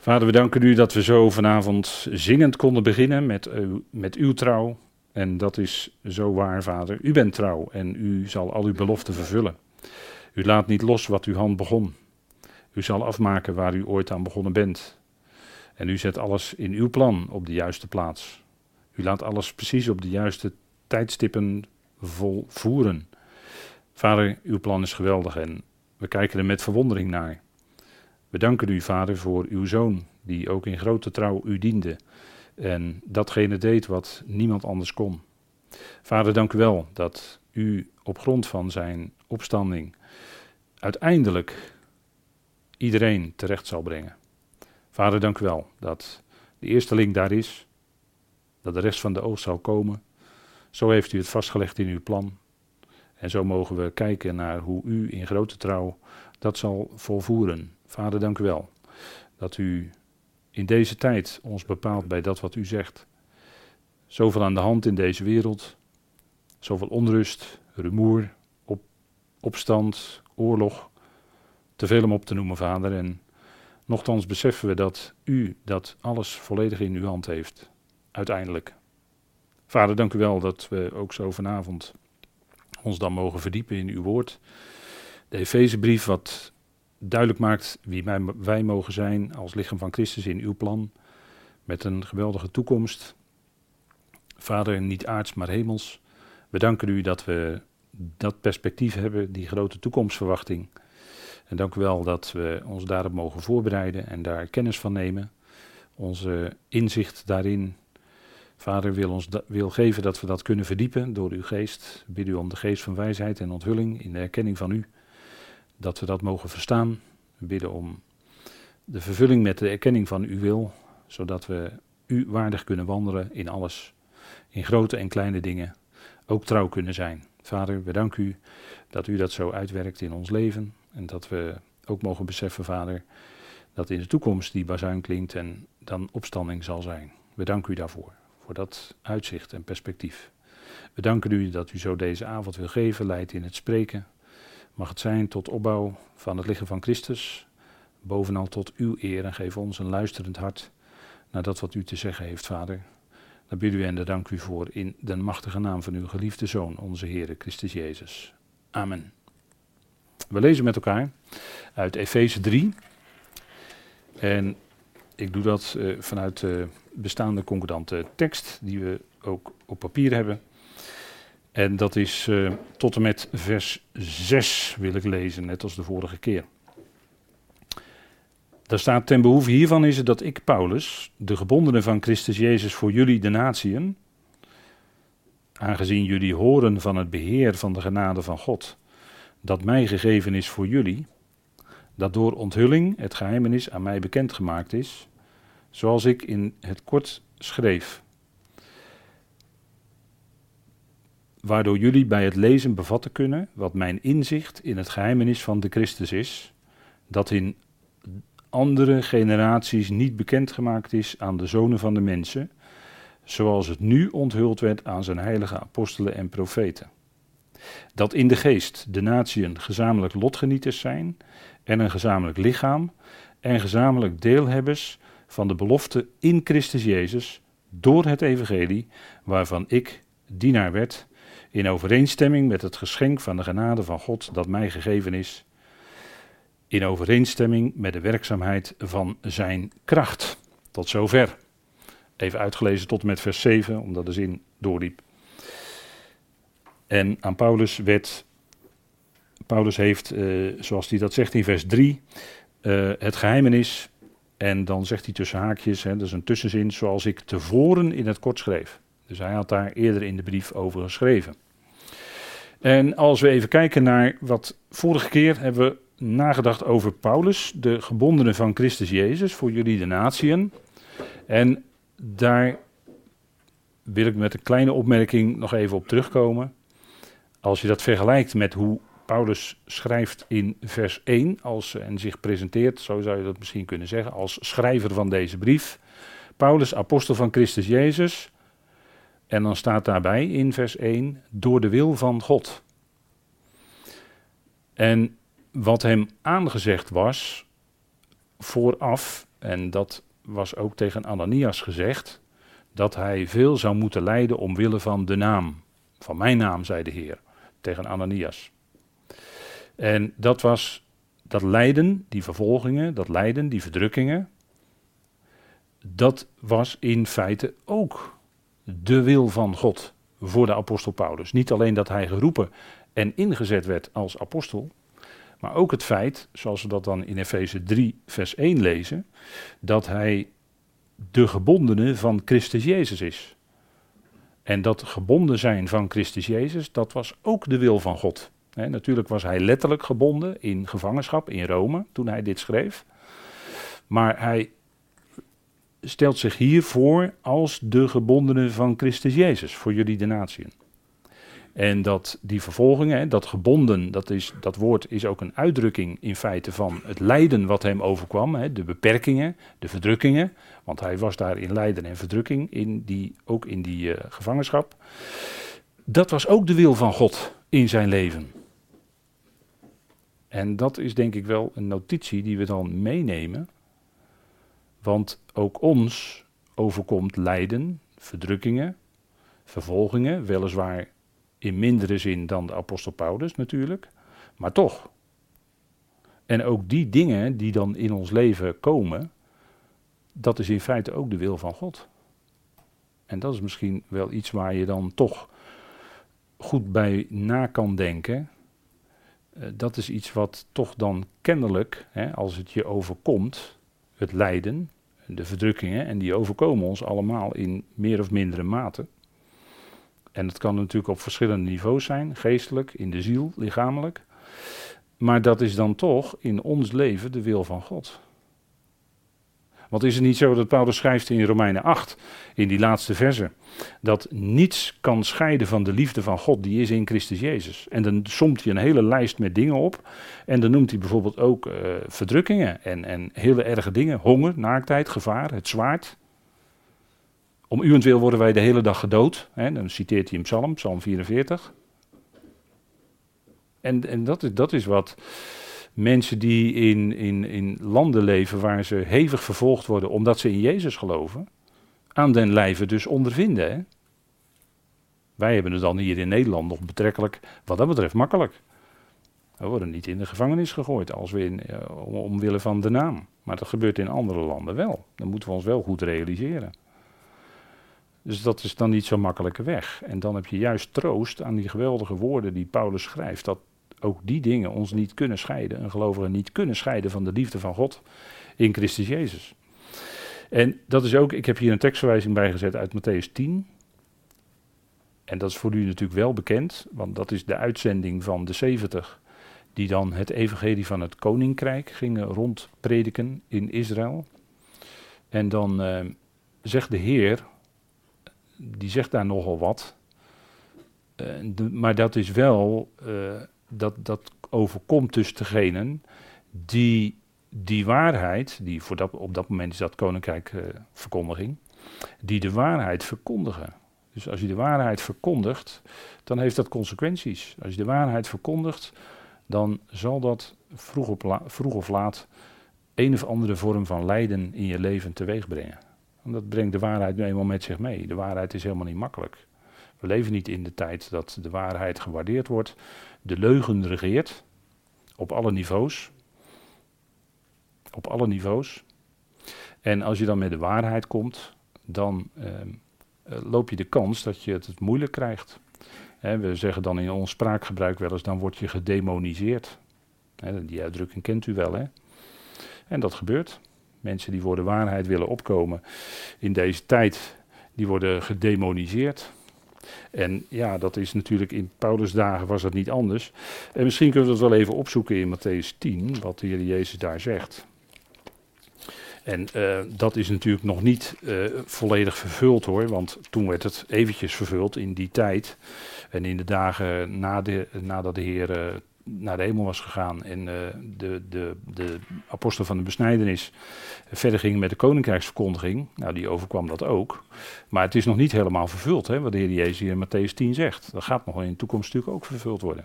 Vader, we danken u dat we zo vanavond zingend konden beginnen met, uw, met uw trouw. En dat is zo waar, Vader. U bent trouw en u zal al uw beloften vervullen. U laat niet los wat uw hand begon. U zal afmaken waar u ooit aan begonnen bent. En u zet alles in uw plan op de juiste plaats. U laat alles precies op de juiste tijdstippen volvoeren. Vader, uw plan is geweldig en we kijken er met verwondering naar. We danken u, Vader, voor uw zoon, die ook in grote trouw u diende en datgene deed wat niemand anders kon. Vader, dank u wel dat u op grond van zijn opstanding uiteindelijk iedereen terecht zal brengen. Vader, dank u wel dat de eerste link daar is, dat de rest van de oogst zal komen. Zo heeft u het vastgelegd in uw plan. En zo mogen we kijken naar hoe u in grote trouw dat zal volvoeren. Vader, dank u wel dat u in deze tijd ons bepaalt bij dat wat u zegt. Zoveel aan de hand in deze wereld, zoveel onrust, rumoer, op, opstand, oorlog, te veel om op te noemen, Vader. En nochtans beseffen we dat u dat alles volledig in uw hand heeft, uiteindelijk. Vader, dank u wel dat we ook zo vanavond ons dan mogen verdiepen in uw woord. De Efezebrief, wat duidelijk maakt wie wij, mogen zijn als lichaam van Christus in uw plan. Met een geweldige toekomst. Vader, niet aards, maar hemels. We danken u dat we dat perspectief hebben, die grote toekomstverwachting. En dank u wel dat we ons daarop mogen voorbereiden en daar kennis van nemen. Onze inzicht daarin. Vader wil ons wil geven dat we dat kunnen verdiepen door uw geest. Bid u om de geest van wijsheid en onthulling in de erkenning van u dat we dat mogen verstaan. We bidden om de vervulling met de erkenning van uw wil, zodat we u waardig kunnen wandelen in alles, in grote en kleine dingen, ook trouw kunnen zijn. Vader, we danken u dat u dat zo uitwerkt in ons leven en dat we ook mogen beseffen, Vader, dat in de toekomst die bazuin klinkt en dan opstanding zal zijn. We danken u daarvoor, voor dat uitzicht en perspectief. We danken u dat u zo deze avond wil geven, leidt in het spreken, Mag het zijn tot opbouw van het lichaam van Christus, bovenal tot uw eer en geef ons een luisterend hart naar dat wat u te zeggen heeft, Vader. Daar bidden en daar dank u voor in de machtige naam van uw geliefde Zoon, onze Heer Christus Jezus. Amen. We lezen met elkaar uit Efeze 3. En ik doe dat uh, vanuit de bestaande concordante tekst, die we ook op papier hebben. En dat is uh, tot en met vers 6 wil ik lezen, net als de vorige keer. Daar staat ten behoeve hiervan is het dat ik, Paulus, de gebondene van Christus Jezus voor jullie de natieën, aangezien jullie horen van het beheer van de genade van God, dat mij gegeven is voor jullie, dat door onthulling het geheimenis aan mij bekendgemaakt is, zoals ik in het kort schreef waardoor jullie bij het lezen bevatten kunnen wat mijn inzicht in het geheimenis van de Christus is, dat in andere generaties niet bekendgemaakt is aan de zonen van de mensen, zoals het nu onthuld werd aan zijn heilige apostelen en profeten. Dat in de geest de natieën gezamenlijk lotgenieters zijn en een gezamenlijk lichaam en gezamenlijk deelhebbers van de belofte in Christus Jezus door het evangelie waarvan ik dienaar werd in overeenstemming met het geschenk van de genade van God dat mij gegeven is, in overeenstemming met de werkzaamheid van zijn kracht. Tot zover. Even uitgelezen tot en met vers 7, omdat de zin doorliep. En aan Paulus werd, Paulus heeft, uh, zoals hij dat zegt in vers 3, uh, eh, het geheimenis, en dan zegt hij tussen haakjes, hè, dat is een tussenzin, zoals ik tevoren in het kort schreef. Dus hij had daar eerder in de brief over geschreven. En als we even kijken naar wat vorige keer hebben we nagedacht over Paulus, de gebondene van Christus Jezus, voor jullie de natieën. En daar wil ik met een kleine opmerking nog even op terugkomen. Als je dat vergelijkt met hoe Paulus schrijft in vers 1 als, en zich presenteert, zo zou je dat misschien kunnen zeggen, als schrijver van deze brief. Paulus, apostel van Christus Jezus, en dan staat daarbij in vers 1, door de wil van God. En wat hem aangezegd was, vooraf En dat was ook tegen Ananias gezegd, dat hij veel zou moeten lijden omwille van de naam. Van mijn naam, zei de Heer, tegen Ananias. En dat was dat lijden, die vervolgingen, dat lijden, die verdrukkingen, dat was in feite ook de wil van God voor de apostel Paulus. Niet alleen dat hij geroepen en ingezet werd als apostel, maar ook het feit, zoals we dat dan in Efeze 3, vers 1 lezen, dat hij de gebondene van Christus Jezus is. En dat gebonden zijn van Christus Jezus, dat was ook de wil van God. natuurlijk was hij letterlijk gebonden in gevangenschap in Rome toen hij dit schreef. Maar hij stelt zich hier voor als de gebondene van Christus Jezus voor jullie de natieën. En dat die vervolgingen, dat gebonden, dat, is, dat woord is ook een uitdrukking in feite van het lijden wat hem overkwam. Hè, de beperkingen, de verdrukkingen. Want hij was daar in lijden en verdrukking, in die, ook in die uh, gevangenschap. Dat was ook de wil van God in zijn leven. En dat is denk ik wel een notitie die we dan meenemen. Want ook ons overkomt lijden, verdrukkingen, vervolgingen, weliswaar in mindere zin dan de apostel Paulus natuurlijk, maar toch. En ook die dingen die dan in ons leven komen, dat is in feite ook de wil van God. En dat is misschien wel iets waar je dan toch goed bij na kan denken. Uh, dat is iets wat toch dan kennelijk, hè, als het je overkomt, het lijden, de verdrukkingen, en die overkomen ons allemaal in meer of mindere mate. En dat kan natuurlijk op verschillende niveaus zijn, geestelijk, in de ziel, lichamelijk. Maar dat is dan toch in ons leven de wil van God. Want is het niet zo dat Paulus schrijft in Romeinen 8, in die laatste verse, dat niets kan scheiden van de liefde van God die is in Christus Jezus. En dan somt hij een hele lijst met dingen op. En dan noemt hij bijvoorbeeld ook uh, verdrukkingen en, en hele erge dingen. Honger, naaktheid, gevaar, het zwaard. Om uwentwil worden wij de hele dag gedood. Hè, dan citeert hij hem Psalm, Psalm 44. En, en dat, is, dat is wat mensen die in, in, in landen leven waar ze hevig vervolgd worden omdat ze in Jezus geloven, aan den lijve dus ondervinden. Hè? Wij hebben het dan hier in Nederland nog betrekkelijk, wat dat betreft, makkelijk. We worden niet in de gevangenis gegooid als we in, uh, omwille van de naam. Maar dat gebeurt in andere landen wel. Dat moeten we ons wel goed realiseren. Dus dat is dan niet zo'n makkelijke weg. En dan heb je juist troost aan die geweldige woorden die Paulus schrijft. Dat ook die dingen ons niet kunnen scheiden. Een gelovige niet kunnen scheiden van de liefde van God in Christus Jezus. En dat is ook, ik heb hier een tekstverwijzing bijgezet uit Matthäus 10. En dat is voor u natuurlijk wel bekend, want dat is de uitzending van de 70 die dan het evangelie van het koninkrijk gingen rondprediken in Israël. En dan uh, zegt de Heer, die zegt daar nogal wat. Uh, maar dat is wel, uh, dat, dat overkomt dus degenen die die waarheid, die voor dat, op dat moment is dat koninkrijk uh, verkondiging, die de waarheid verkondigen. Dus als je de waarheid verkondigt, dan heeft dat consequenties. Als je de waarheid verkondigt, dan zal dat vroeg, vroeg of laat een of andere vorm van lijden in je leven teweeg brengen. En dat brengt de waarheid nu eenmaal met zich mee. De waarheid is helemaal niet makkelijk. We leven niet in de tijd dat de waarheid gewaardeerd wordt. De leugen regeert op alle niveaus. Op alle niveaus. En als je dan met de waarheid komt, dan ehm, eh, loop je de kans dat je het moeilijk krijgt. we zeggen dan in ons spraakgebruik wel eens, dan word je gedemoniseerd. die uitdrukking kent u wel, hè? En dat gebeurt. Mensen die voor de waarheid willen opkomen in deze tijd, die worden gedemoniseerd. En ja, dat is natuurlijk in Paulus' dagen was dat niet anders. En misschien kunnen we dat wel even opzoeken in Matthäus 10, wat de Heer Jezus daar zegt. En uh, dat is natuurlijk nog niet uh, volledig vervuld hoor, want toen werd het eventjes vervuld in die tijd. En in de dagen na de, nadat de Heer uh, naar de hemel was gegaan en de, de, de apostel van de besnijdenis verder ging met de koninkrijksverkondiging, nou die overkwam dat ook. Maar het is nog niet helemaal vervuld, hè, wat de Heer Jezus hier in Matthäus 10 zegt. Dat gaat nog in de toekomst natuurlijk ook vervuld worden.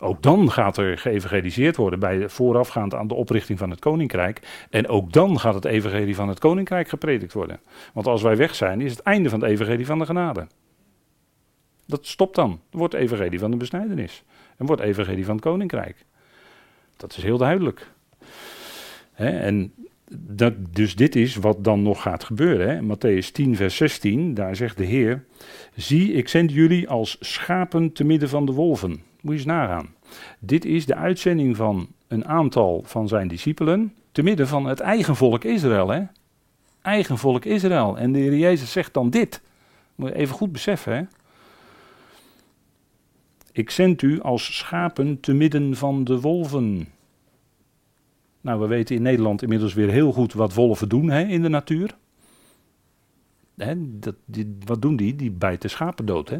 Ook dan gaat er geëvangeliseerd worden bij voorafgaand aan de oprichting van het koninkrijk. En ook dan gaat het evangelie van het koninkrijk gepredikt worden. Want als wij weg zijn, is het einde van het evangelie van de genade. Dat stopt dan. Er wordt evangelie van de besnijdenis. En wordt evangelie van het koninkrijk. Dat is heel duidelijk. en dat, dus dit is wat dan nog gaat gebeuren. Hè. Matthäus 10, vers 16, daar zegt de Heer: Zie, ik zend jullie als schapen te midden van de wolven. Moet je eens nagaan. Dit is de uitzending van een aantal van zijn discipelen. te midden van het eigen volk Israël. Hè. Eigen volk Israël. En de Heer Jezus zegt dan dit. Moet je even goed beseffen. Hè. Ik zend u als schapen te midden van de wolven. Nou, we weten in Nederland inmiddels weer heel goed wat wolven doen hè, in de natuur. Hè, dat, die, wat doen die? Die bijten schapen dood. Hè?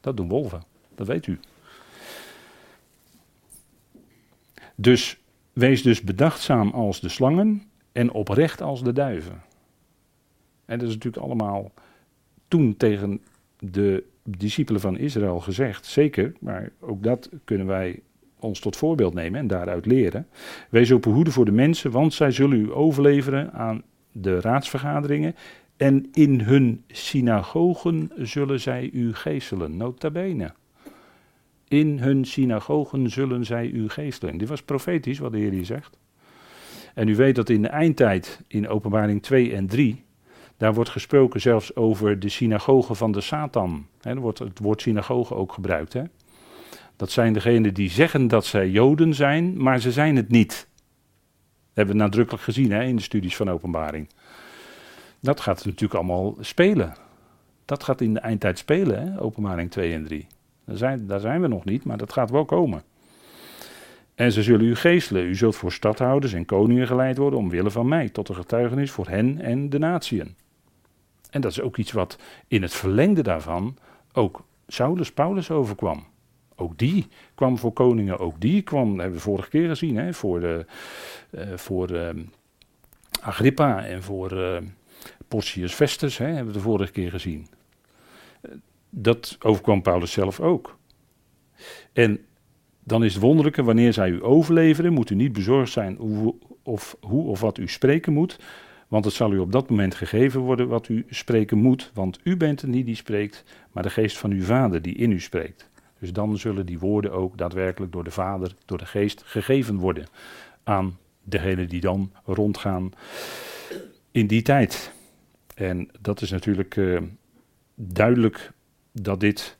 Dat doen wolven. Dat weet u. Dus wees dus bedachtzaam als de slangen en oprecht als de duiven. En dat is natuurlijk allemaal toen tegen de discipelen van Israël gezegd, zeker, maar ook dat kunnen wij ons tot voorbeeld nemen en daaruit leren. Wees op hoede voor de mensen, want zij zullen u overleveren aan de raadsvergaderingen en in hun synagogen zullen zij u geestelen, nota bene. In hun synagogen zullen zij u geestelen. Dit was profetisch wat de Heer hier zegt. En u weet dat in de eindtijd, in openbaring 2 en 3, daar wordt gesproken zelfs over de synagogen van de Satan. er wordt het woord synagoge ook gebruikt. He. Dat zijn degenen die zeggen dat zij Joden zijn, maar ze zijn het niet. Dat hebben we nadrukkelijk gezien in de studies van openbaring. Dat gaat natuurlijk allemaal spelen. Dat gaat in de eindtijd spelen, openbaring 2 en 3. Daar zijn, daar zijn we nog niet, maar dat gaat wel komen. En ze zullen u geestelen. U zult voor stadhouders en koningen geleid worden omwille van mij, tot een getuigenis voor hen en de natieën. En dat is ook iets wat in het verlengde daarvan ook Saulus Paulus overkwam. Ook die kwam voor koningen, ook die kwam, dat hebben we vorige keer gezien, hè, voor, de, uh, voor uh, Agrippa en voor uh, Porcius Festus, hè, hebben we de vorige keer gezien. dat overkwam Paulus zelf ook. En dan is het wonderlijke, wanneer zij u overleveren, moet u niet bezorgd zijn hoe of, hoe of wat u spreken moet, want het zal u op dat moment gegeven worden wat u spreken moet, want u bent het niet die spreekt, maar de geest van uw vader die in u spreekt. Dus dan zullen die woorden ook daadwerkelijk door de Vader, door de Geest gegeven worden aan degenen die dan rondgaan in die tijd. En dat is natuurlijk uh, duidelijk dat dit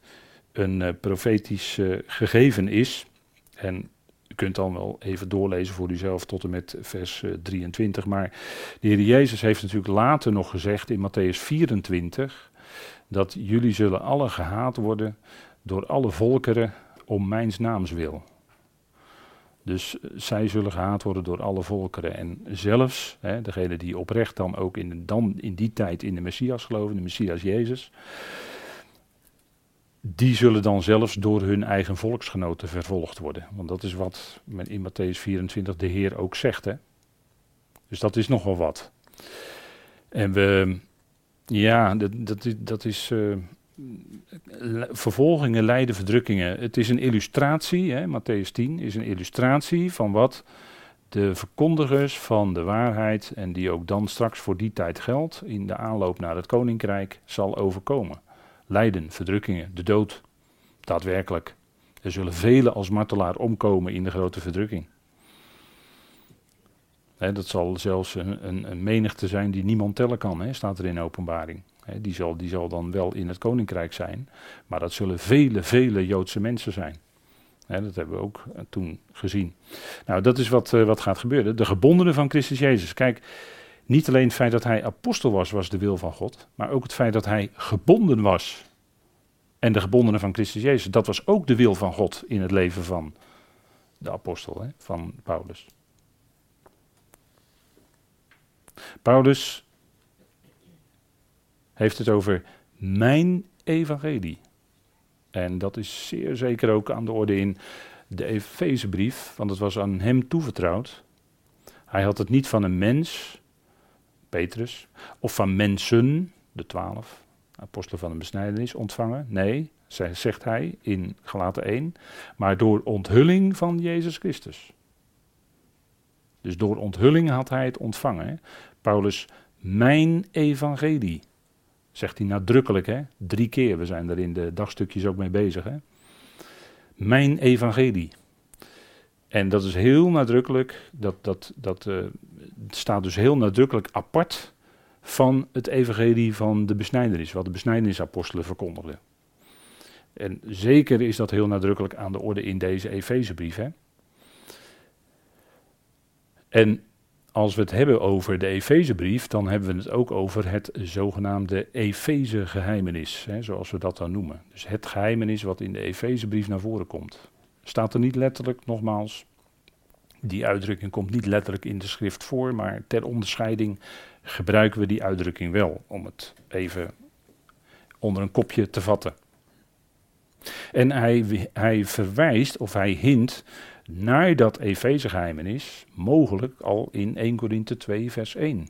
een uh, profetisch uh, gegeven is. En u kunt dan wel even doorlezen voor uzelf tot en met vers 23. Maar de Heer Jezus heeft natuurlijk later nog gezegd in Matthäus 24 dat jullie zullen alle gehaat worden door alle volkeren om mijns naams wil. Dus eh, zij zullen gehaat worden door alle volkeren. En zelfs, hè, degene die oprecht dan ook in, dan in die tijd in de Messias geloven, de Messias Jezus, die zullen dan zelfs door hun eigen volksgenoten vervolgd worden. Want dat is wat in Matthäus 24 de Heer ook zegt. Hè? Dus dat is nogal wat. En we, ja, dat, dat, is, uh, vervolgingen leiden verdrukkingen. Het is een illustratie, hè, Matthäus 10 is een illustratie van wat de verkondigers van de waarheid, en die ook dan straks voor die tijd geldt, in de aanloop naar het koninkrijk, zal overkomen. Lijden, verdrukkingen, de dood. Daadwerkelijk. Er zullen velen als martelaar omkomen in de grote verdrukking. dat zal zelfs een, een, een, menigte zijn die niemand tellen kan, staat er in openbaring die, zal, die zal dan wel in het koninkrijk zijn, maar dat zullen vele, vele Joodse mensen zijn. dat hebben we ook eh, toen gezien. Nou, dat is wat, uh, wat gaat gebeuren. De gebondenen van Christus Jezus. Kijk, niet alleen het feit dat hij apostel was, was de wil van God, maar ook het feit dat hij gebonden was. En de gebondenen van Christus Jezus, dat was ook de wil van God in het leven van de apostel, van Paulus. Paulus heeft het over mijn evangelie. En dat is zeer zeker ook aan de orde in de Efezebrief, want het was aan hem toevertrouwd. Hij had het niet van een mens, Of van mensen, de twaalf, apostelen van de besnijdenis, ontvangen. Nee, zegt hij in Galaten 1, maar door onthulling van Jezus Christus. Dus door onthulling had hij het ontvangen. Paulus, mijn evangelie, zegt hij nadrukkelijk, hè? drie keer. We zijn er in de dagstukjes ook mee bezig. Hè? Mijn evangelie. En dat is heel nadrukkelijk, dat, dat, dat uh, staat dus heel nadrukkelijk apart van het evangelie van de besnijdenis, wat de besnijdenisapostelen verkondigden. En zeker is dat heel nadrukkelijk aan de orde in deze Efezebrief. En als we het hebben over de Efezebrief, dan hebben we het ook over het zogenaamde Efeze-geheimenis, zoals we dat dan noemen. Dus het geheimenis wat in de Efezebrief naar voren komt. Staat er niet letterlijk, nogmaals, die uitdrukking komt niet letterlijk in de schrift voor, maar ter onderscheiding gebruiken we die uitdrukking wel, om het even onder een kopje te vatten. En hij, hij verwijst of hij hint naar dat Efeze-geheimenis, mogelijk al in 1 Korinthe 2, vers 1.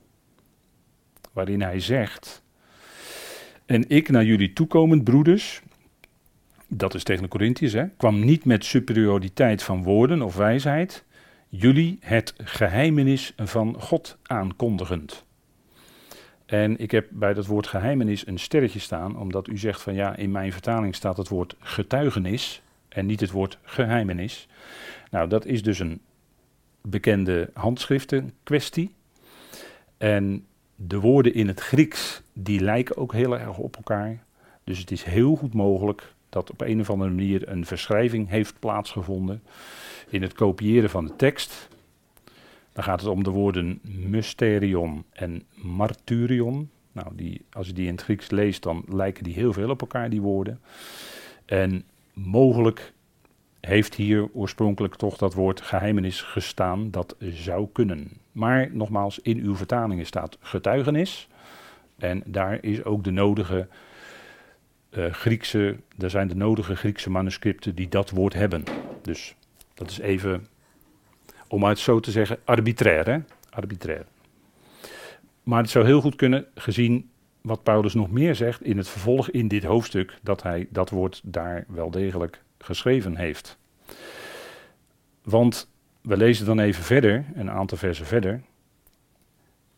Waarin hij zegt: En ik naar jullie toekomend, broeders, dat is tegen de Corinthiërs, kwam niet met superioriteit van woorden of wijsheid, jullie het geheimenis van God aankondigend. En ik heb bij dat woord geheimenis een sterretje staan, omdat u zegt van ja, in mijn vertaling staat het woord getuigenis en niet het woord geheimenis. Nou, dat is dus een bekende handschriftenkwestie. En de woorden in het Grieks, die lijken ook heel erg op elkaar. Dus het is heel goed mogelijk dat op een of andere manier een verschrijving heeft plaatsgevonden in het kopiëren van de tekst. Dan gaat het om de woorden mysterion en martyrion. Nou, die, als je die in het Grieks leest, dan lijken die heel veel op elkaar, die woorden. En mogelijk heeft hier oorspronkelijk toch dat woord geheimenis gestaan. Dat zou kunnen. Maar nogmaals, in uw vertalingen staat getuigenis. En daar is ook de nodige uh, Griekse, daar zijn de nodige Griekse manuscripten die dat woord hebben. Dus dat is even, om het zo te zeggen, arbitrair. Hè? Arbitrair. Maar het zou heel goed kunnen, gezien wat Paulus nog meer zegt in het vervolg in dit hoofdstuk, dat hij dat woord daar wel degelijk geschreven heeft. Want we lezen dan even verder, een aantal versen verder.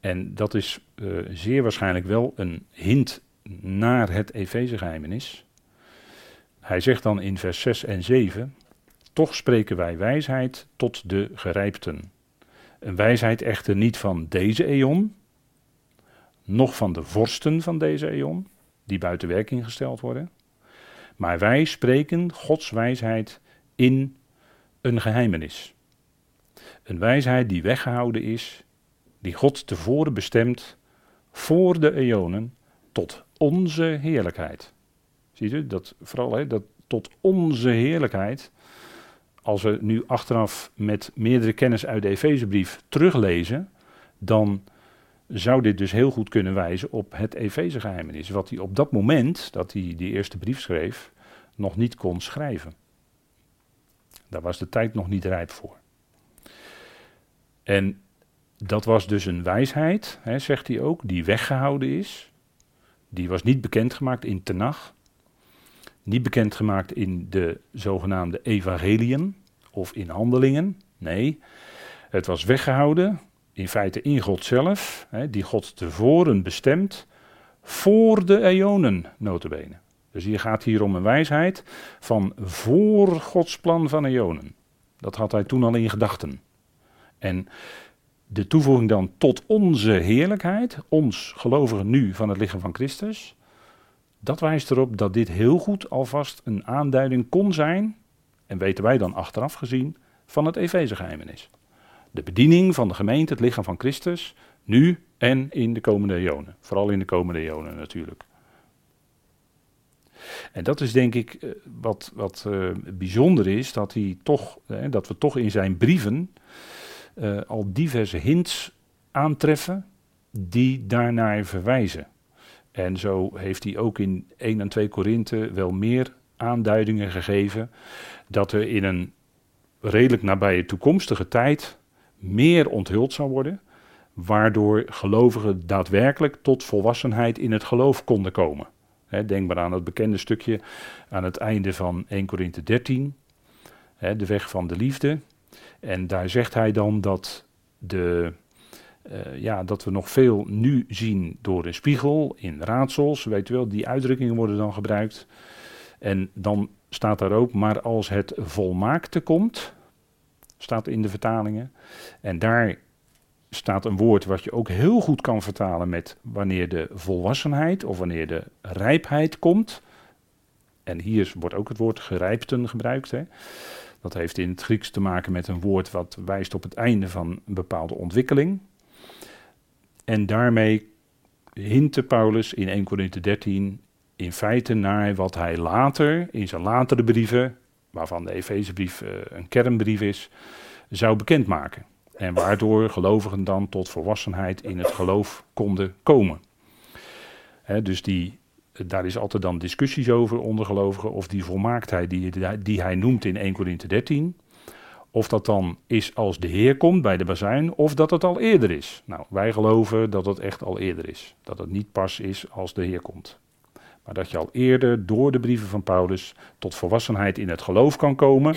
En dat is uh, zeer waarschijnlijk wel een hint naar het Efezegeheimenis. Hij zegt dan in vers 6 en 7: Toch spreken wij wijsheid tot de gerijpten. Een wijsheid echter niet van deze eon, noch van de vorsten van deze eon, die buiten werking gesteld worden. Maar wij spreken Gods wijsheid in een geheimenis. Een wijsheid die weggehouden is, die God tevoren bestemd voor de eonen tot onze heerlijkheid. Ziet u, dat vooral hè, dat tot onze heerlijkheid. Als we nu achteraf met meerdere kennis uit de Efezebrief teruglezen, dan zou dit dus heel goed kunnen wijzen op het Efezegeheimenis. Wat hij op dat moment, dat hij die eerste brief schreef, nog niet kon schrijven. Daar was de tijd nog niet rijp voor. En dat was dus een wijsheid, hè, zegt hij ook, die weggehouden is. Die was niet bekendgemaakt in Tenach. Niet bekendgemaakt in de zogenaamde evangeliën of in handelingen. Nee, het was weggehouden in feite in God zelf, hè, die God tevoren bestemt voor de eonen, notabene. Dus hier gaat hier om een wijsheid van voor Gods plan van eonen. Dat had hij toen al in gedachten. En de toevoeging dan tot onze heerlijkheid, ons gelovigen nu van het lichaam van Christus, dat wijst erop dat dit heel goed alvast een aanduiding kon zijn, en weten wij dan achteraf gezien, van het Efezegeheimenis. De bediening van de gemeente, het lichaam van Christus, nu en in de komende eonen. Vooral in de komende eonen natuurlijk. En dat is denk ik eh, wat, wat uh, bijzonder is, dat, hij toch, eh, dat we toch in zijn brieven uh, al diverse hints aantreffen die daarnaar verwijzen. En zo heeft hij ook in 1 en 2 Korinthe wel meer aanduidingen gegeven dat er in een redelijk nabije toekomstige tijd meer onthuld zou worden, waardoor gelovigen daadwerkelijk tot volwassenheid in het geloof konden komen. denk maar aan het bekende stukje aan het einde van 1 Korinthe 13, de weg van de liefde. En daar zegt hij dan dat, de, eh, ja, dat we nog veel nu zien door een spiegel, in raadsels, weet u wel, die uitdrukkingen worden dan gebruikt. En dan staat daar ook, maar als het volmaakte komt, staat in de vertalingen. En daar staat een woord wat je ook heel goed kan vertalen met wanneer de volwassenheid of wanneer de rijpheid komt. En hier wordt ook het woord gerijpten gebruikt. Hè. Dat heeft in het Grieks te maken met een woord wat wijst op het einde van een bepaalde ontwikkeling. En daarmee hintte Paulus in 1 Corinthië 13 in feite naar wat hij later, in zijn latere brieven, waarvan de Efezebrief eh, een kernbrief is, zou bekendmaken. En waardoor gelovigen dan tot volwassenheid in het geloof konden komen. dus die, daar is altijd dan discussies over onder gelovigen of die volmaaktheid die, die hij noemt in 1 Corinthië 13, of dat dan is als de Heer komt bij de bazuin, of dat het al eerder is. Nou, wij geloven dat het echt al eerder is. Dat het niet pas is als de Heer komt. Maar dat je al eerder door de brieven van Paulus tot volwassenheid in het geloof kan komen,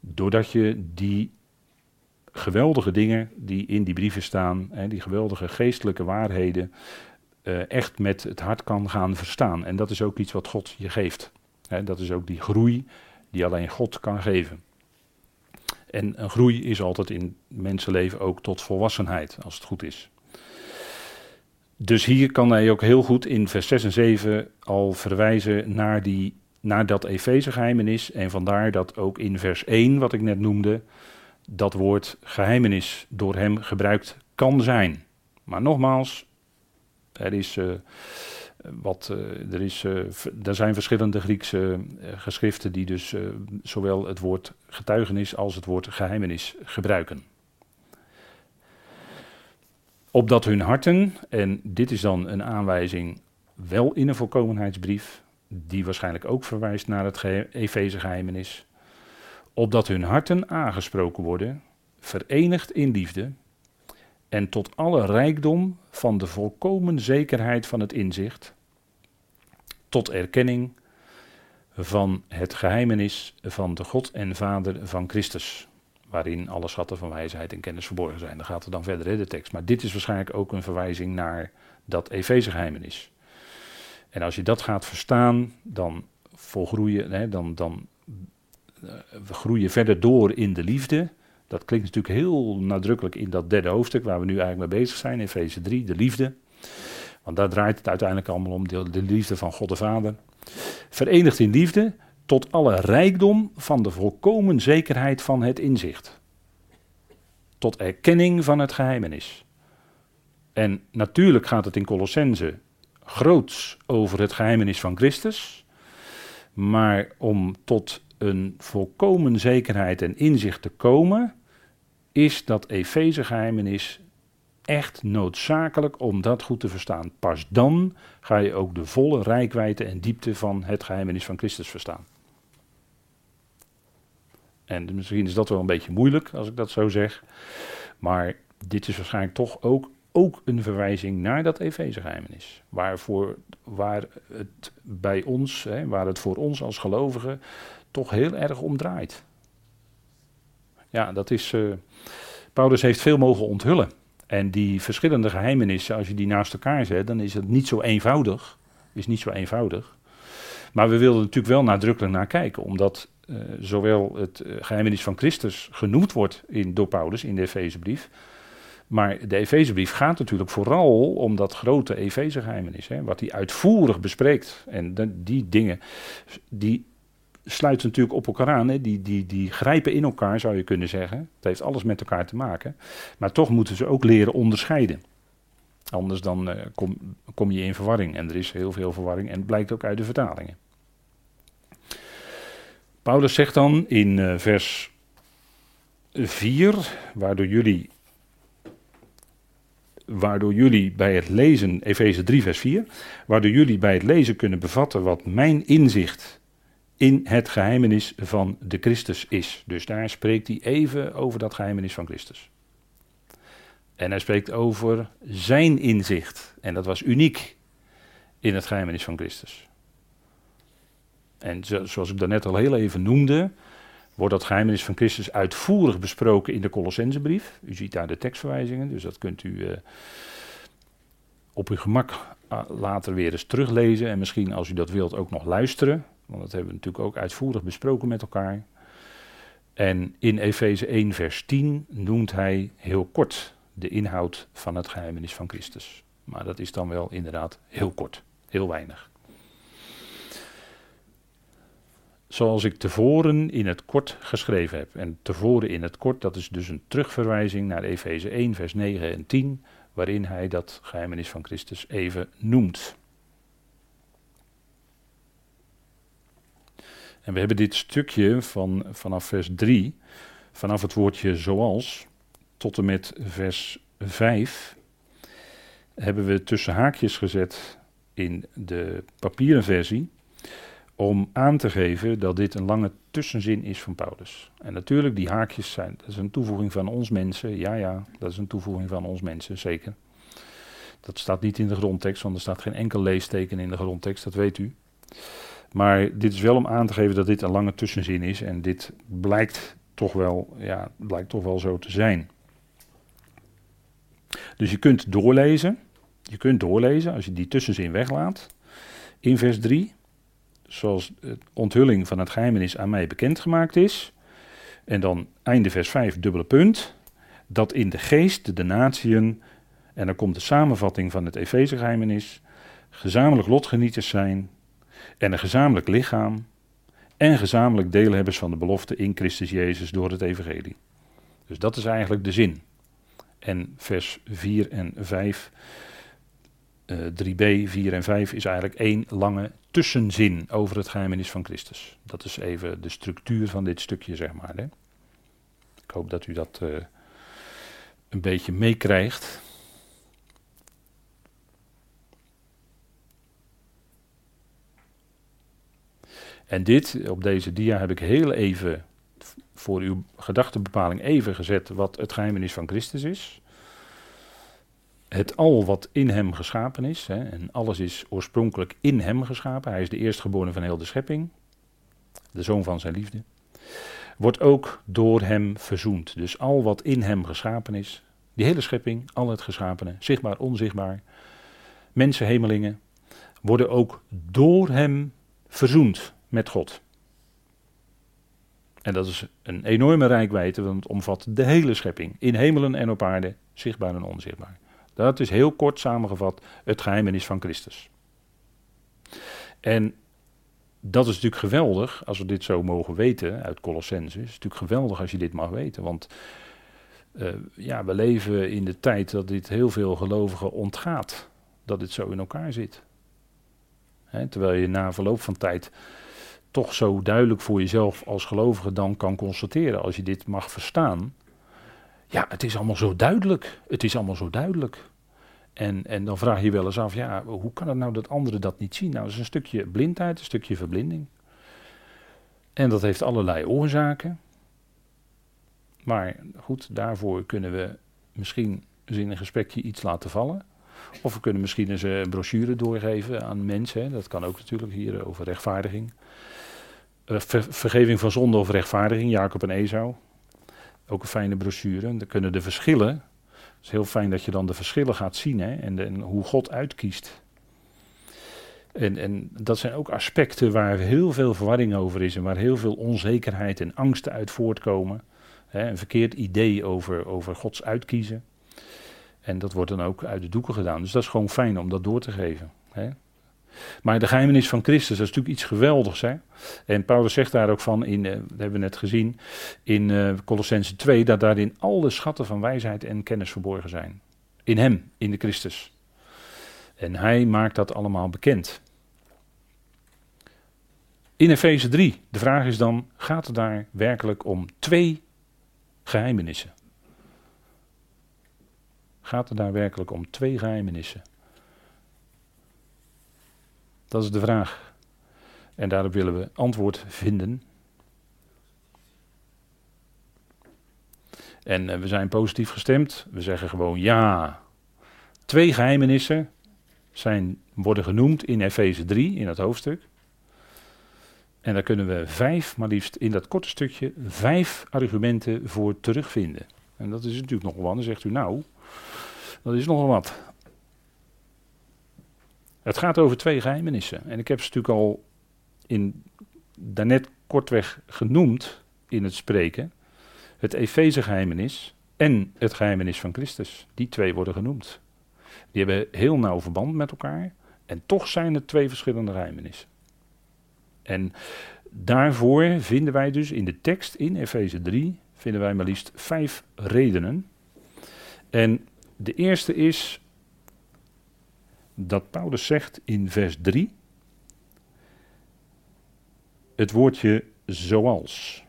doordat je die geweldige dingen die in die brieven staan, hè, die geweldige geestelijke waarheden, uh, echt met het hart kan gaan verstaan. En dat is ook iets wat God je geeft. Dat is ook die groei die alleen God kan geven. En een groei is altijd in mensenleven ook tot volwassenheid, als het goed is. Dus hier kan hij ook heel goed in vers 6 en 7 al verwijzen naar, die, naar dat Efeze En vandaar dat ook in vers 1, wat ik net noemde, dat woord geheimenis door hem gebruikt kan zijn. Maar nogmaals, er, is, uh, wat, uh, er, is, uh, er zijn verschillende Griekse geschriften die dus zowel het woord getuigenis als het woord geheimenis gebruiken. Opdat hun harten, en dit is dan een aanwijzing wel in een volkomenheidsbrief, die waarschijnlijk ook verwijst naar het Efeze geheimenis, opdat hun harten aangesproken worden, verenigd in liefde, en tot alle rijkdom van de volkomen zekerheid van het inzicht, tot erkenning van het geheimenis van de God en Vader van Christus, waarin alle schatten van wijsheid en kennis verborgen zijn. Dan gaat er dan verder in de tekst. Maar dit is waarschijnlijk ook een verwijzing naar dat Efeze geheimenis. En als je dat gaat verstaan, dan volgroeien, hè, dan, dan eh, we groeien verder door in de liefde. Dat klinkt natuurlijk heel nadrukkelijk in dat derde hoofdstuk waar we nu eigenlijk mee bezig zijn, Efeze 3, de liefde. Want daar draait het uiteindelijk allemaal om, de, de liefde van God de Vader. Verenigd in liefde tot alle rijkdom van de volkomen zekerheid van het inzicht. Tot erkenning van het geheimenis. En natuurlijk gaat het in Colossense groots over het geheimenis van Christus. Maar om tot een volkomen zekerheid en inzicht te komen, is dat Efeze geheimenis echt noodzakelijk om dat goed te verstaan. Pas dan ga je ook de volle rijkwijde en diepte van het geheimenis van Christus verstaan. En misschien is dat wel een beetje moeilijk als ik dat zo zeg. Maar dit is waarschijnlijk toch ook, ook een verwijzing naar dat Efeze-geheimenis. Waarvoor, waar het bij ons, hè, waar het voor ons als gelovigen toch heel erg om draait. Ja, dat is. Uh, Paulus heeft veel mogen onthullen. En die verschillende geheimenissen, als je die naast elkaar zet, dan is het niet zo eenvoudig. Is niet zo eenvoudig. Maar we wilden natuurlijk wel nadrukkelijk naar kijken, omdat uh, zowel het uh, geheimenis van Christus genoemd wordt in, door Paulus in de Efezebrief. Maar de Efezebrief gaat natuurlijk vooral om dat grote Efeze-geheimenis, wat hij uitvoerig bespreekt. En die dingen, die sluiten natuurlijk op elkaar aan. Hè. Die, die, die grijpen in elkaar, zou je kunnen zeggen. Het heeft alles met elkaar te maken. Maar toch moeten ze ook leren onderscheiden. Anders dan uh, kom, kom je in verwarring. En er is heel veel verwarring en het blijkt ook uit de vertalingen. Paulus zegt dan in uh, vers 4, waardoor jullie, waardoor jullie bij het lezen, Efeze 3 vers 4, waardoor jullie bij het lezen kunnen bevatten wat mijn inzicht in het geheimenis van de Christus is. Dus daar spreekt hij even over dat geheimenis van Christus. En hij spreekt over zijn inzicht. En dat was uniek in het geheimenis van Christus. En zoals ik daarnet al heel even noemde, wordt dat geheimenis van Christus uitvoerig besproken in de Colossensebrief. U ziet daar de tekstverwijzingen, dus dat kunt u eh, op uw gemak eh, later weer eens teruglezen. En misschien als u dat wilt ook nog luisteren, want dat hebben we natuurlijk ook uitvoerig besproken met elkaar. En in Efeze 1, vers 10 noemt hij heel kort de inhoud van het geheimenis van Christus. Maar dat is dan wel inderdaad heel kort, heel weinig. Zoals ik tevoren in het kort geschreven heb. En tevoren in het kort, dat is dus een terugverwijzing naar Efeze 1, vers 9 en 10, waarin hij dat geheimenis van Christus even noemt. En we hebben dit stukje van, vanaf vers 3, vanaf het woordje zoals, tot en met vers 5, hebben we tussen haakjes gezet in de papieren versie, om aan te geven dat dit een lange tussenzin is van Paulus. En natuurlijk, die haakjes zijn, dat is een toevoeging van ons mensen, ja ja, dat is een toevoeging van ons mensen, zeker. Dat staat niet in de grondtekst, want er staat geen enkel leesteken in de grondtekst, dat weet u. Maar dit is wel om aan te geven dat dit een lange tussenzin is en dit blijkt toch wel, ja, blijkt toch wel zo te zijn. Dus je kunt doorlezen, je kunt doorlezen als je die tussenzin weglaat in vers 3, zoals de onthulling van het geheimenis aan mij bekendgemaakt is. En dan einde vers 5, dubbele punt, dat in de geest de natieën, en dan komt de samenvatting van het Efeze geheimenis, gezamenlijk lotgenieters zijn en een gezamenlijk lichaam en gezamenlijk deelhebbers van de belofte in Christus Jezus door het evangelie. Dus dat is eigenlijk de zin. En vers 4 en 5, uh, 3b, 4 en 5 is eigenlijk één lange tussenzin over het geheimenis van Christus. Dat is even de structuur van dit stukje, zeg maar. Hè. Ik hoop dat u dat uh, een beetje meekrijgt. En dit, op deze dia heb ik heel even voor uw gedachtenbepaling even gezet wat het geheimenis van Christus is. Het al wat in hem geschapen is, hè, en alles is oorspronkelijk in hem geschapen. Hij is de eerstgeborene van heel de schepping, de zoon van zijn liefde. Wordt ook door hem verzoend. Dus al wat in hem geschapen is, die hele schepping, al het geschapene, zichtbaar, onzichtbaar, mensen, hemelingen, worden ook door hem verzoend met God. En dat is een enorme rijkwijde, want het omvat de hele schepping. In hemelen en op aarde, zichtbaar en onzichtbaar. Dat is heel kort samengevat het geheimenis van Christus. En dat is natuurlijk geweldig als we dit zo mogen weten uit Colossense. Het is natuurlijk geweldig als je dit mag weten. Want uh, ja, we leven in de tijd dat dit heel veel gelovigen ontgaat. Dat dit zo in elkaar zit. terwijl je na verloop van tijd toch zo duidelijk voor jezelf als gelovige dan kan constateren, als je dit mag verstaan. Ja, het is allemaal zo duidelijk. Het is allemaal zo duidelijk. En, en dan vraag je je wel eens af, ja, hoe kan het nou dat anderen dat niet zien? Nou, dat is een stukje blindheid, een stukje verblinding. En dat heeft allerlei oorzaken. Maar goed, daarvoor kunnen we misschien eens in een gesprekje iets laten vallen. Of we kunnen misschien eens een brochure doorgeven aan mensen. Dat kan ook natuurlijk hier over rechtvaardiging. Eh, vergeving van zonde of rechtvaardiging, Jacob en Esau. Ook een fijne brochure. Dan kunnen de verschillen. Het is heel fijn dat je dan de verschillen gaat zien hè, en, en hoe God uitkiest. En, en, dat zijn ook aspecten waar heel veel verwarring over is en waar heel veel onzekerheid en angsten uit voortkomen. Hè, een verkeerd idee over, over Gods uitkiezen. En dat wordt dan ook uit de doeken gedaan. Dus dat is gewoon fijn om dat door te geven. Hè. Maar de geheimenis van Christus, dat is natuurlijk iets geweldigs. Hè? En Paulus zegt daar ook van, in, uh, dat hebben we net gezien, in uh, Colossense 2, dat daarin alle schatten van wijsheid en kennis verborgen zijn. In hem, in de Christus. En hij maakt dat allemaal bekend. In Efeze 3, de vraag is dan, gaat het daar werkelijk om twee geheimenissen? Gaat het daar werkelijk om twee geheimenissen? Dat is de vraag. En daarop willen we antwoord vinden. En uh, we zijn positief gestemd. We zeggen gewoon ja. Twee geheimenissen zijn, worden genoemd in Efeze 3, in het hoofdstuk. En daar kunnen we vijf, maar liefst in dat korte stukje, vijf argumenten voor terugvinden. En dat is natuurlijk nogal wat. Dan zegt u nou, dat is nogal wat. Het gaat over twee geheimenissen. En ik heb ze natuurlijk al in, daarnet kortweg genoemd in het spreken. Het Efeze geheimenis en het geheimenis van Christus. Die twee worden genoemd. Die hebben heel nauw verband met elkaar. En toch zijn het twee verschillende geheimenissen. En daarvoor vinden wij dus in de tekst in Efeze 3, vinden wij maar liefst vijf redenen. En de eerste is dat Paulus zegt in vers 3, het woordje zoals.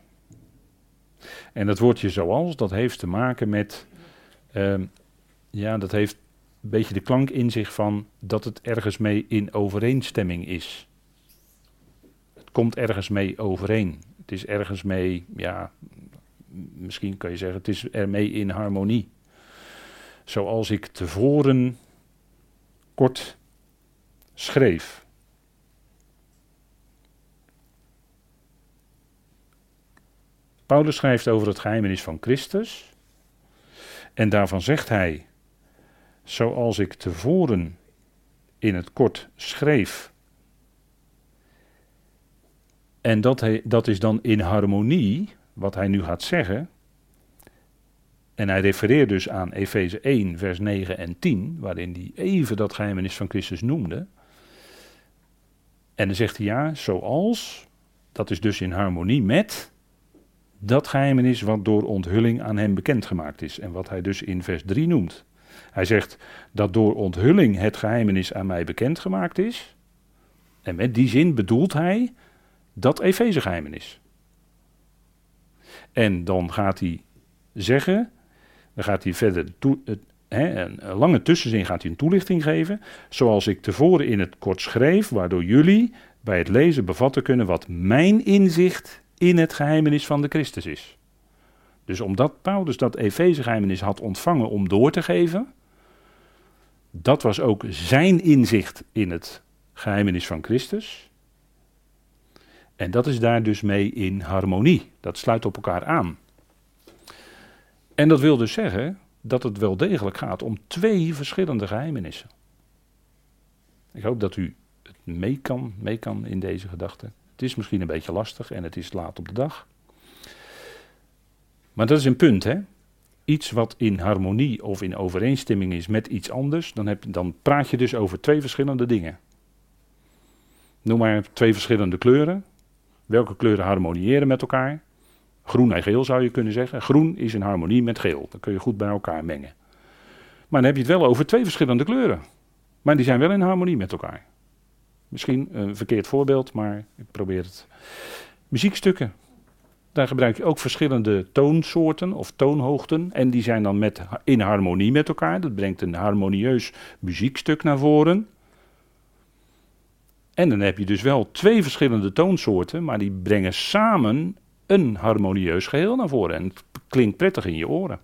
En dat woordje zoals, dat heeft te maken met, uh, ja, dat heeft een beetje de klank in zich van dat het ergens mee in overeenstemming is. Het komt ergens mee overeen. Het is ergens mee, ja, misschien kan je zeggen, het is ermee in harmonie. Zoals ik tevoren kort schreef. Paulus schrijft over het geheimenis van Christus. En daarvan zegt hij: Zoals ik tevoren in het kort schreef. En dat, hij, dat is dan in harmonie, wat hij nu gaat zeggen. En hij refereert dus aan Efeze 1, vers 9 en 10, waarin hij even dat geheimenis van Christus noemde. En dan zegt hij ja, zoals, dat is dus in harmonie met dat geheimenis wat door onthulling aan hem bekendgemaakt is. En wat hij dus in vers 3 noemt. Hij zegt dat door onthulling het geheimenis aan mij bekendgemaakt is. En met die zin bedoelt hij dat Efeze geheimenis. En dan gaat hij zeggen, dan gaat hij verder toe, een lange tussenzin gaat hij een toelichting geven, zoals ik tevoren in het kort schreef, waardoor jullie bij het lezen bevatten kunnen wat mijn inzicht in het geheimenis van de Christus is. Dus omdat Paulus dat Efeze geheimenis had ontvangen om door te geven, dat was ook zijn inzicht in het geheimenis van Christus. En dat is daar dus mee in harmonie. Dat sluit op elkaar aan. En dat wil dus zeggen dat het wel degelijk gaat om twee verschillende geheimenissen. Ik hoop dat u het mee kan, mee kan in deze gedachte. Het is misschien een beetje lastig en het is laat op de dag. Maar dat is een punt, hè? Iets wat in harmonie of in overeenstemming is met iets anders, dan, heb, dan praat je dus over twee verschillende dingen. Noem maar twee verschillende kleuren. Welke kleuren harmoniëren met elkaar? Groen en geel zou je kunnen zeggen. Groen is in harmonie met geel. Dat kun je goed bij elkaar mengen. Maar dan heb je het wel over twee verschillende kleuren. Maar die zijn wel in harmonie met elkaar. Misschien een verkeerd voorbeeld, maar ik probeer het. Muziekstukken. Daar gebruik je ook verschillende toonsoorten of toonhoogten. En die zijn dan met, in harmonie met elkaar. Dat brengt een harmonieus muziekstuk naar voren. En dan heb je dus wel twee verschillende toonsoorten, maar die brengen samen een harmonieus geheel naar voren. En het klinkt prettig in je oren.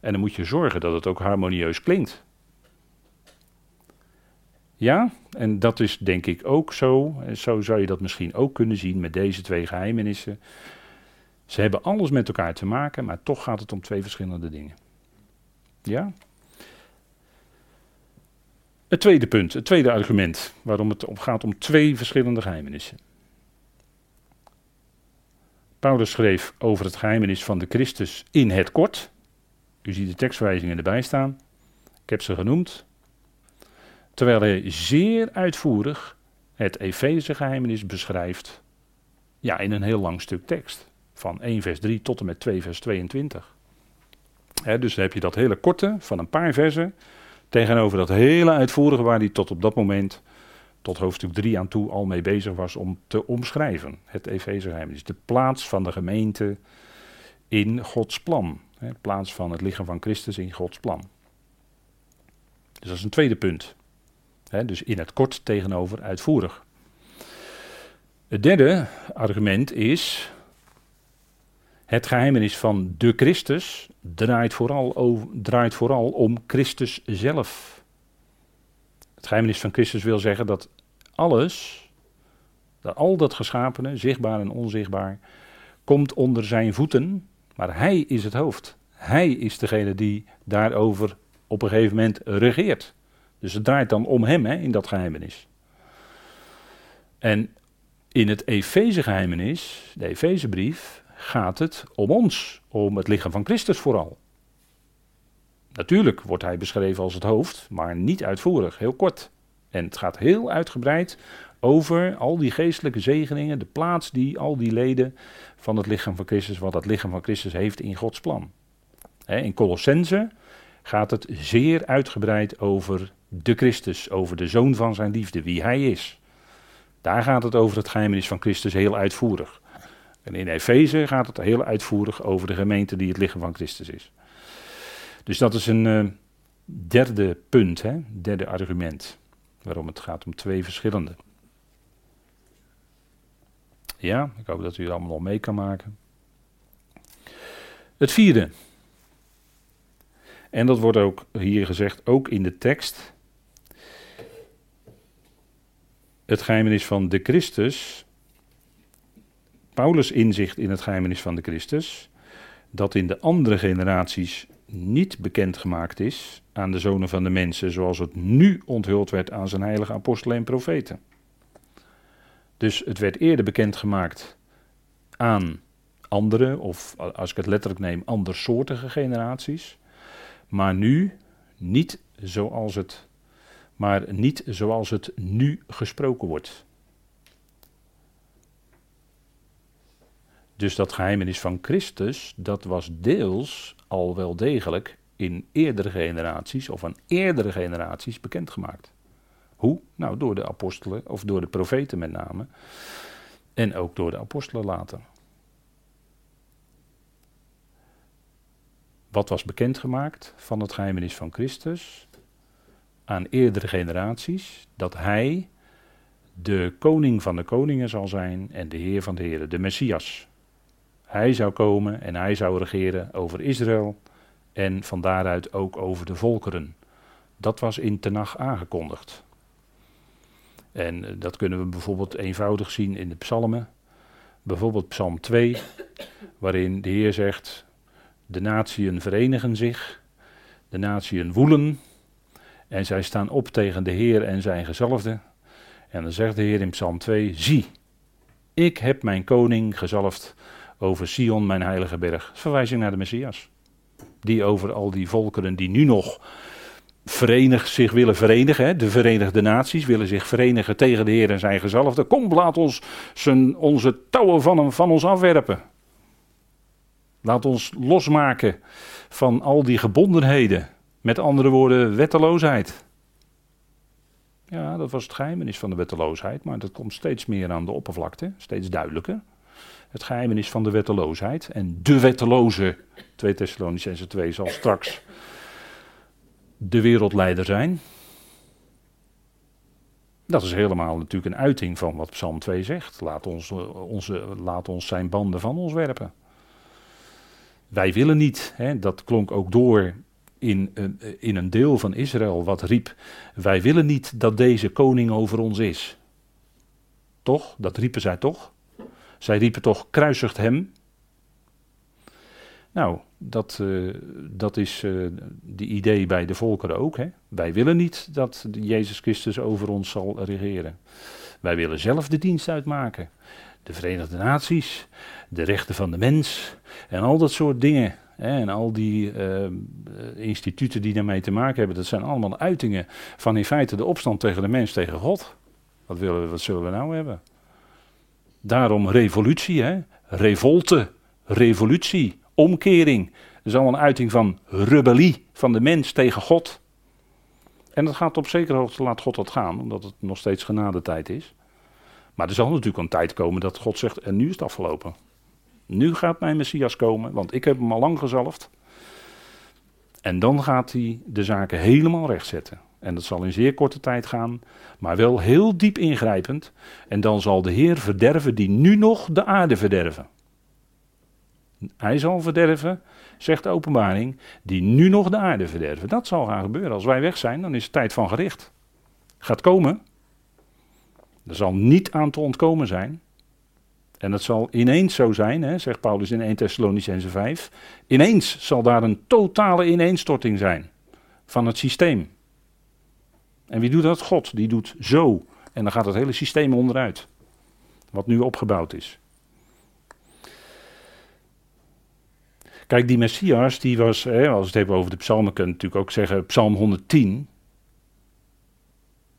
En dan moet je zorgen dat het ook harmonieus klinkt. Ja, en dat is denk ik ook zo. En zo zou je dat misschien ook kunnen zien met deze twee geheimenissen. Ze hebben alles met elkaar te maken, maar toch gaat het om twee verschillende dingen. Ja? Het tweede punt, het tweede argument waarom het gaat om twee verschillende geheimenissen. Paulus schreef over het geheimenis van de Christus in het kort. U ziet de tekstwijzingen erbij staan. Ik heb ze genoemd. Terwijl hij zeer uitvoerig het Efeze geheimenis beschrijft. Ja, in een heel lang stuk tekst. Van 1 vers 3 tot en met 2 vers 22. dus dan heb je dat hele korte van een paar versen. Tegenover dat hele uitvoerige waar hij tot op dat moment tot hoofdstuk 3 aan toe al mee bezig was om te omschrijven. Het Efezegeheimnis. De plaats van de gemeente in Gods plan. De plaats van het lichaam van Christus in Gods plan. Dus dat is een tweede punt. dus in het kort tegenover uitvoerig. Het derde argument is. Het geheimenis van de Christus draait vooral, over, draait vooral om Christus zelf. Het geheimenis van Christus wil zeggen dat alles Dat al dat geschapene, zichtbaar en onzichtbaar, komt onder zijn voeten, maar hij is het hoofd. Hij is degene die daarover op een gegeven moment regeert. Dus het draait dan om hem hè, in dat geheimenis. En in het Efeze-geheimenis, de Efezebrief, gaat het om ons, om het lichaam van Christus vooral. Natuurlijk wordt hij beschreven als het hoofd, maar niet uitvoerig, heel kort. En het gaat heel uitgebreid over al die geestelijke zegeningen, de plaats die al die leden van het lichaam van Christus, wat dat lichaam van Christus heeft in Gods plan. In Colossense gaat het zeer uitgebreid over de Christus, over de zoon van zijn liefde, wie hij is. Daar gaat het over het geheimenis van Christus heel uitvoerig. En in Efeze gaat het heel uitvoerig over de gemeente die het lichaam van Christus is. Dus dat is een uh, derde punt, hè? derde argument. Waarom het gaat om twee verschillende. Ja, ik hoop dat u er allemaal al mee kan maken. Het vierde. En dat wordt ook hier gezegd, ook in de tekst. Het geheimenis van de Christus. Paulus' inzicht in het geheimenis van de Christus. Dat in de andere generaties niet bekendgemaakt is aan de zonen van de mensen, zoals het nu onthuld werd aan zijn heilige apostelen en profeten. Dus het werd eerder bekendgemaakt aan andere, of als ik het letterlijk neem, andersoortige generaties. Maar nu niet zoals het, maar niet zoals het nu gesproken wordt. Dus dat geheimenis van Christus, dat was deels al wel degelijk in eerdere generaties of aan eerdere generaties bekendgemaakt. Hoe? Nou, door de apostelen of door de profeten met name. En ook door de apostelen later. Wat was bekendgemaakt van het geheimenis van Christus aan eerdere generaties? Dat hij de koning van de koningen zal zijn en de heer van de heren, de Messias. Hij zou komen en hij zou regeren over Israël en van daaruit ook over de volkeren. Dat was in Tenach aangekondigd. En eh, dat kunnen we bijvoorbeeld eenvoudig zien in de psalmen. Bijvoorbeeld Psalm 2, waarin de Heer zegt: De natieën verenigen zich, de natieën woelen, en zij staan op tegen de Heer en zijn gezalfde. En dan zegt de Heer in Psalm 2: Zie, ik heb mijn koning gezalfd over Sion, mijn heilige berg. Verwijzing naar de Messias. Die over al die volkeren die nu nog verenig, zich willen verenigen, de Verenigde Naties willen zich verenigen tegen de Heer en zijn gezalfde. Kom, laat ons zijn, onze touwen van, hem, van ons afwerpen. Laat ons losmaken van al die gebondenheden. Met andere woorden, wetteloosheid. Ja, dat was het geheimenis van de wetteloosheid, maar dat komt steeds meer aan de oppervlakte, steeds duidelijker. Het geheimenis van de wetteloosheid. En de wetteloze, 2 Thessalonicense 2, zal straks de wereldleider zijn. Dat is helemaal natuurlijk een uiting van wat Psalm 2 zegt. Laat ons, eh, onze, laat ons zijn banden van ons werpen. Wij willen niet, hè, dat klonk ook door in, uh, in een deel van Israël wat riep: Wij willen niet dat deze koning over ons is. Toch? Dat riepen zij toch? Zij riepen toch: Kruisigt hem. Nou, dat, uh, dat is uh, de idee bij de volkeren ook. Hè? Wij willen niet dat Jezus Christus over ons zal regeren. Wij willen zelf de dienst uitmaken. De Verenigde Naties, de rechten van de mens en al dat soort dingen. Hè? En al die uh, instituten die daarmee te maken hebben, dat zijn allemaal uitingen van in feite de opstand tegen de mens, tegen God. Wat, willen we, wat zullen we nou hebben? Daarom revolutie, hè? revolte, revolutie omkering. Dat is allemaal een uiting van rebellie van de mens tegen God. En dat gaat op zekere hoogte, laat God dat gaan, omdat het nog steeds genadetijd is. Maar er zal natuurlijk een tijd komen dat God zegt, en nu is het afgelopen. Nu gaat mijn Messias komen, want ik heb hem al lang gezalfd. En dan gaat hij de zaken helemaal rechtzetten. En dat zal in zeer korte tijd gaan, maar wel heel diep ingrijpend. En dan zal de Heer verderven die nu nog de aarde verderven. Hij zal verderven, zegt de openbaring, die nu nog de aarde verderven. Dat zal gaan gebeuren. Als wij weg zijn, dan is het tijd van gericht. Gaat komen. Er zal niet aan te ontkomen zijn. En dat zal ineens zo zijn, hè, zegt Paulus in 1 Thessalonicense 5. Ineens zal daar een totale ineenstorting zijn van het systeem. En wie doet dat? God. Die doet zo. En dan gaat het hele systeem onderuit. Wat nu opgebouwd is. Kijk, die Messias, die was, hè, als we het hebben over de psalmen, kunnen natuurlijk ook zeggen, psalm 110.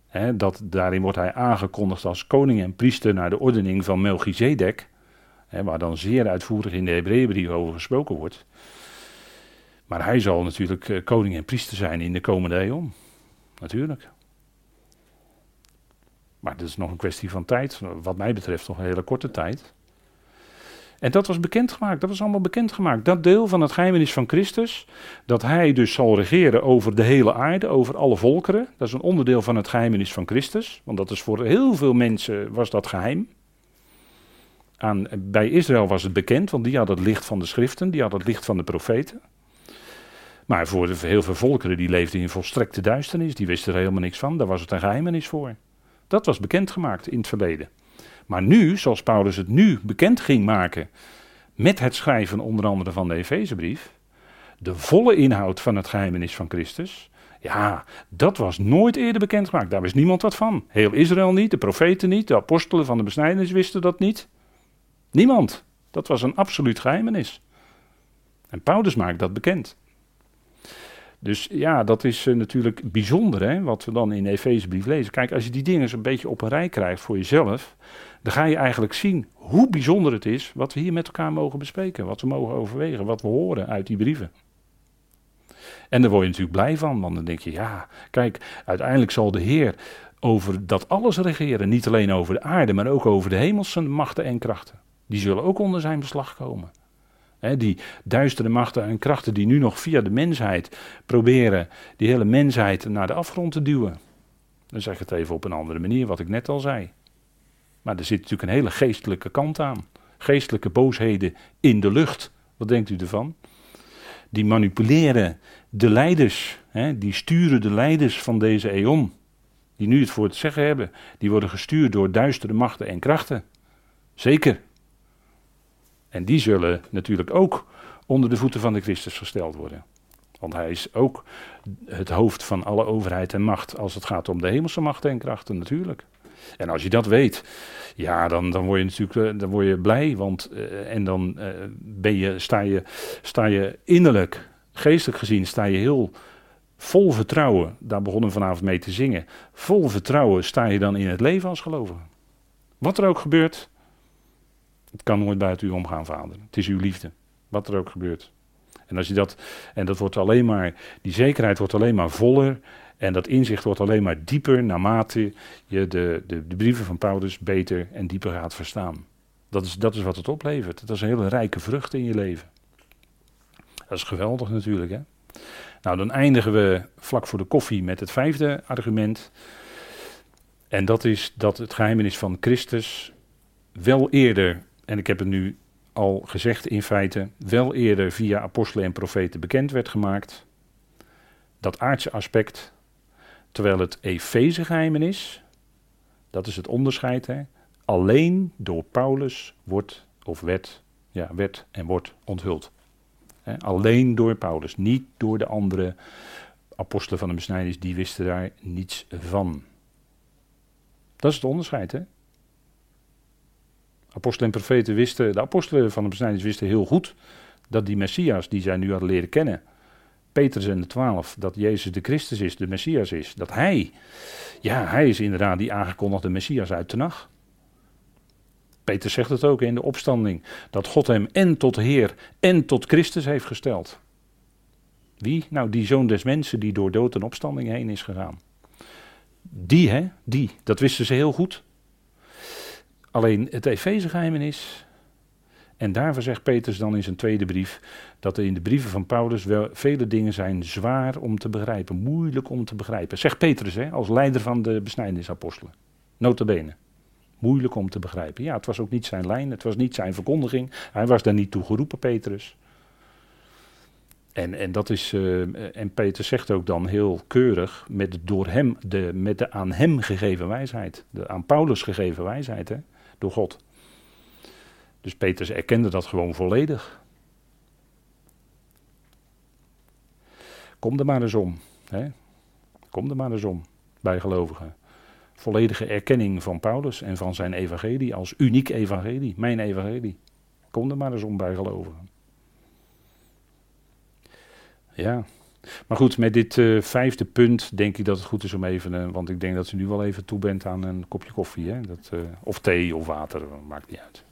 Hè, dat, daarin wordt hij aangekondigd als koning en priester naar de ordening van Melchizedek. Hè, waar dan zeer uitvoerig in de Hebreeënbrief over gesproken wordt. Maar hij zal natuurlijk eh, koning en priester zijn in de komende eeuw. Natuurlijk. Maar dat is nog een kwestie van tijd. Wat mij betreft nog een hele korte tijd. En dat was bekendgemaakt, dat was allemaal bekendgemaakt. Dat deel van het geheimenis van Christus, dat hij dus zal regeren over de hele aarde, over alle volkeren. Dat is een onderdeel van het geheimenis van Christus, want dat is voor heel veel mensen was dat geheim. Aan, bij Israël was het bekend, want die had het licht van de schriften, die had het licht van de profeten. Maar voor heel veel volkeren die leefden in volstrekte duisternis, die wisten er helemaal niks van, daar was het een geheimenis voor. Dat was bekendgemaakt in het verleden. Maar nu, zoals Paulus het nu bekend ging maken met het schrijven onder andere van de Efezebrief, de volle inhoud van het geheimenis van Christus, ja, dat was nooit eerder bekendgemaakt. Daar wist niemand wat van. Heel Israël niet, de profeten niet, de apostelen van de besnijdenis wisten dat niet. Niemand. Dat was een absoluut geheimenis. En Paulus maakt dat bekend. Dus ja, dat is uh, natuurlijk bijzonder, hè, wat we dan in de Efezebrief lezen. Kijk, als je die dingen eens een beetje op een rij krijgt voor jezelf, dan ga je eigenlijk zien hoe bijzonder het is wat we hier met elkaar mogen bespreken, wat we mogen overwegen, wat we horen uit die brieven. En daar word je natuurlijk blij van, want dan denk je, ja, kijk, uiteindelijk zal de Heer over dat alles regeren, niet alleen over de aarde, maar ook over de hemelse machten en krachten. Die zullen ook onder zijn beslag komen die duistere machten en krachten die nu nog via de mensheid proberen die hele mensheid naar de afgrond te duwen. Dan zeg ik het even op een andere manier, wat ik net al zei. Maar er zit natuurlijk een hele geestelijke kant aan. Geestelijke boosheden in de lucht. Wat denkt u ervan? Die manipuleren de leiders, die sturen de leiders van deze eon. Die nu het voor het zeggen hebben. Die worden gestuurd door duistere machten en krachten. Zeker, en die zullen natuurlijk ook onder de voeten van de Christus gesteld worden. Want hij is ook het hoofd van alle overheid en macht als het gaat om de hemelse machten en krachten natuurlijk. En als je dat weet, ja, dan, dan word je natuurlijk eh, dan word je blij. Want, uh, en dan uh, ben je, sta, je, sta je innerlijk, geestelijk gezien, sta je heel vol vertrouwen. Daar begonnen we vanavond mee te zingen. Vol vertrouwen sta je dan in het leven als gelovige. Wat er ook gebeurt, het kan nooit buiten u omgaan, vader. Het is uw liefde, wat er ook gebeurt. En als je dat, en dat wordt alleen maar, die zekerheid wordt alleen maar voller. En dat inzicht wordt alleen maar dieper naarmate je de, de, de brieven van Paulus beter en dieper gaat verstaan. Dat is, dat is wat het oplevert. Dat is een hele rijke vrucht in je leven. Dat is geweldig natuurlijk. Hè? Nou, dan eindigen we vlak voor de koffie met het vijfde argument. En dat is dat het geheimenis van Christus wel eerder en ik heb het nu al gezegd in feite, wel eerder via apostelen en profeten bekend werd gemaakt. Dat aardse aspect, terwijl het Efeze is, dat is het onderscheid, hè, alleen door Paulus wordt of werd, ja, werd en wordt onthuld. Hè, alleen door Paulus, niet door de andere apostelen van de besnijdenis, die wisten daar niets van. Dat is het onderscheid, hè? Apostelen en profeten wisten, de apostelen van de besnijdenis wisten heel goed dat die Messias die zij nu hadden leren kennen, Petrus en de twaalf, dat Jezus de Christus is, de Messias is. Dat hij, ja, hij is inderdaad die aangekondigde Messias uit de nacht. Petrus zegt het ook in de opstanding, dat God hem en tot Heer en tot Christus heeft gesteld. Wie? Nou, die zoon des mensen die door dood en opstanding heen is gegaan. Die, hè, die, dat wisten ze heel goed. Alleen het Efeze-geheimenis, en daarvoor zegt Petrus dan in zijn tweede brief, dat er in de brieven van Paulus wel vele dingen zijn zwaar om te begrijpen, moeilijk om te begrijpen. Zegt Petrus, hè, als leider van de besnijdenisapostelen. Notabene. Moeilijk om te begrijpen. Ja, het was ook niet zijn lijn, het was niet zijn verkondiging. Hij was daar niet toe geroepen, Petrus. En, en, dat is, uh, en Peter zegt ook dan heel keurig met, door hem, de, met de aan hem gegeven wijsheid. De aan Paulus gegeven wijsheid, hè, door God. Dus Petrus erkende dat gewoon volledig. Kom er maar eens om. Hè? Kom er maar eens om, bij gelovigen. Volledige erkenning van Paulus en van zijn evangelie als uniek evangelie, mijn evangelie. Kom er maar eens om bij gelovigen. Ja, maar goed, met dit uh, vijfde punt denk ik dat het goed is om even, uh, want ik denk dat u nu wel even toe bent aan een kopje koffie, hè? Dat, uh, of thee of water, maakt niet uit.